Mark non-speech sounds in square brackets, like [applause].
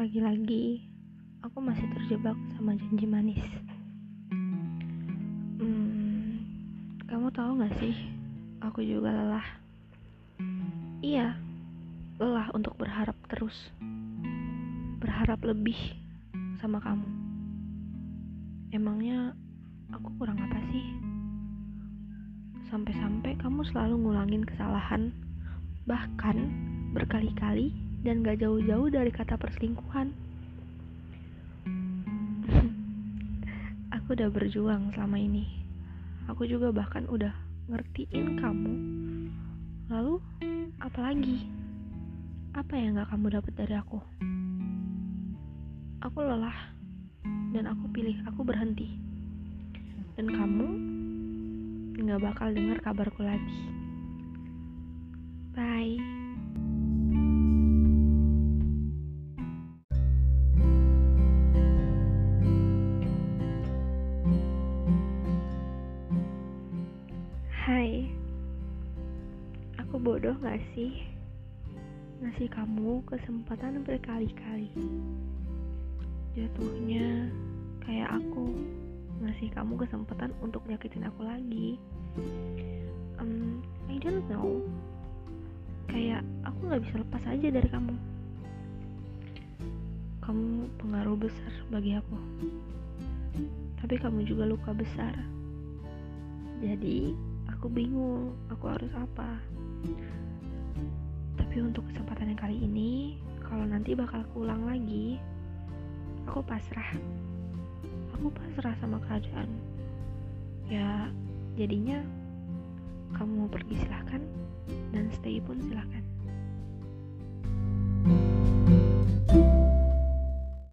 Lagi-lagi, aku masih terjebak sama janji manis. Hmm, kamu tahu gak sih, aku juga lelah. Iya, lelah untuk berharap terus. Berharap lebih sama kamu. Emangnya aku kurang apa sih? Sampai-sampai kamu selalu ngulangin kesalahan, bahkan berkali-kali dan gak jauh-jauh dari kata perselingkuhan. [laughs] aku udah berjuang selama ini. Aku juga bahkan udah ngertiin kamu. Lalu, apalagi? Apa yang gak kamu dapat dari aku? Aku lelah, dan aku pilih aku berhenti. Dan kamu gak bakal dengar kabarku lagi. Bye. Hai, aku bodoh gak sih ngasih kamu kesempatan berkali-kali? Jatuhnya kayak aku ngasih kamu kesempatan untuk nyakitin aku lagi. Um, I don't know. Kayak aku gak bisa lepas aja dari kamu. Kamu pengaruh besar bagi aku. Tapi kamu juga luka besar. Jadi, aku bingung aku harus apa. Tapi untuk kesempatan yang kali ini, kalau nanti bakal keulang lagi, aku pasrah. Aku pasrah sama keadaan. Ya, jadinya kamu mau pergi silahkan dan stay pun silahkan.